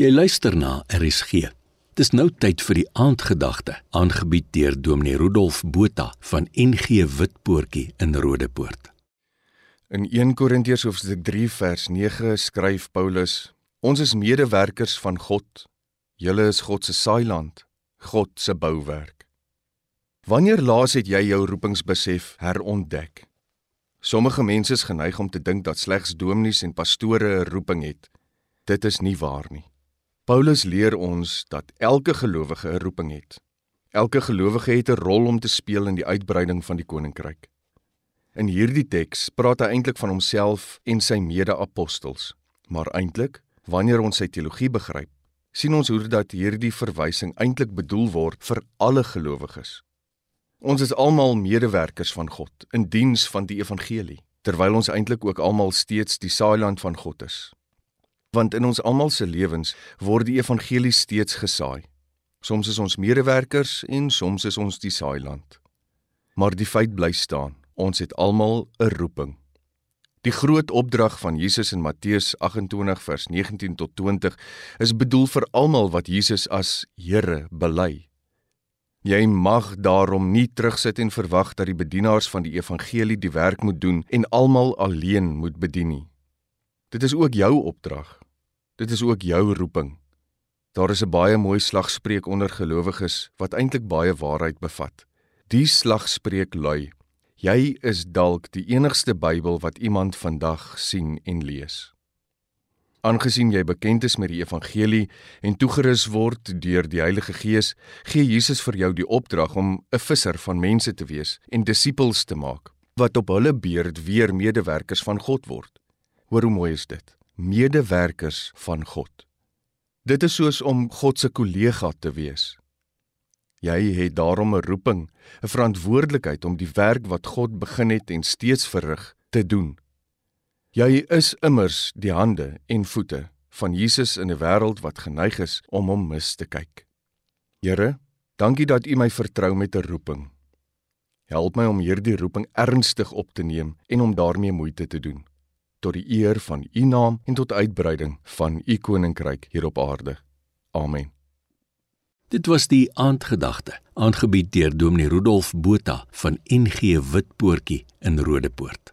Jy luister na RSG. Dis nou tyd vir die aandgedagte, aangebied deur Dominee Rudolf Botha van NG Witpoortjie in Rodepoort. In 1 Korintiërs hoofstuk 3 vers 9 skryf Paulus: Ons is medewerkers van God. Julle is God se saailand, God se bouwerk. Wanneer laas het jy jou roepingsbesef herontdek? Sommige mense is geneig om te dink dat slegs dominees en pastore 'n roeping het. Dit is nie waar nie. Paulus leer ons dat elke gelowige 'n roeping het. Elke gelowige het 'n rol om te speel in die uitbreiding van die koninkryk. In hierdie teks praat hy eintlik van homself en sy mede-apostels, maar eintlik, wanneer ons sy teologie begryp, sien ons hoe dat hierdie verwysing eintlik bedoel word vir alle gelowiges. Ons is almal medewerkers van God in diens van die evangelie, terwyl ons eintlik ook almal steeds die saailand van God is want in ons almal se lewens word die evangelie steeds gesaai. Soms is ons medewerkers en soms is ons die saailand. Maar die feit bly staan, ons het almal 'n roeping. Die groot opdrag van Jesus in Matteus 28 vers 19 tot 20 is bedoel vir almal wat Jesus as Here bely. Jy mag daarom nie terugsit en verwag dat die bedienaars van die evangelie die werk moet doen en almal alleen moet bedien nie. Dit is ook jou opdrag. Dit is ook jou roeping. Daar is 'n baie mooi slagspreuk onder gelowiges wat eintlik baie waarheid bevat. Die slagspreuk lui: Jy is dalk die enigste Bybel wat iemand vandag sien en lees. Aangesien jy bekend is met die evangelie en toegerus word deur die Heilige Gees, gee Jesus vir jou die opdrag om 'n visser van mense te wees en disippels te maak wat op hulle beurt weer medewerkers van God word. Hoor hoe mooi is dit medewerkers van God. Dit is soos om God se kollega te wees. Jy het daarom 'n roeping, 'n verantwoordelikheid om die werk wat God begin het en steeds verrig te doen. Jy is immers die hande en voete van Jesus in 'n wêreld wat geneig is om hom mis te kyk. Here, dankie dat U my vertrou met 'n roeping. Help my om hierdie roeping ernstig op te neem en om daarmee moeite te doen tot die eer van u naam en tot uitbreiding van u koninkryk hier op aarde. Amen. Dit was die aandgedagte, aangebied deur Dominee Rudolf Botha van NG Witpoortjie in Rodepoort.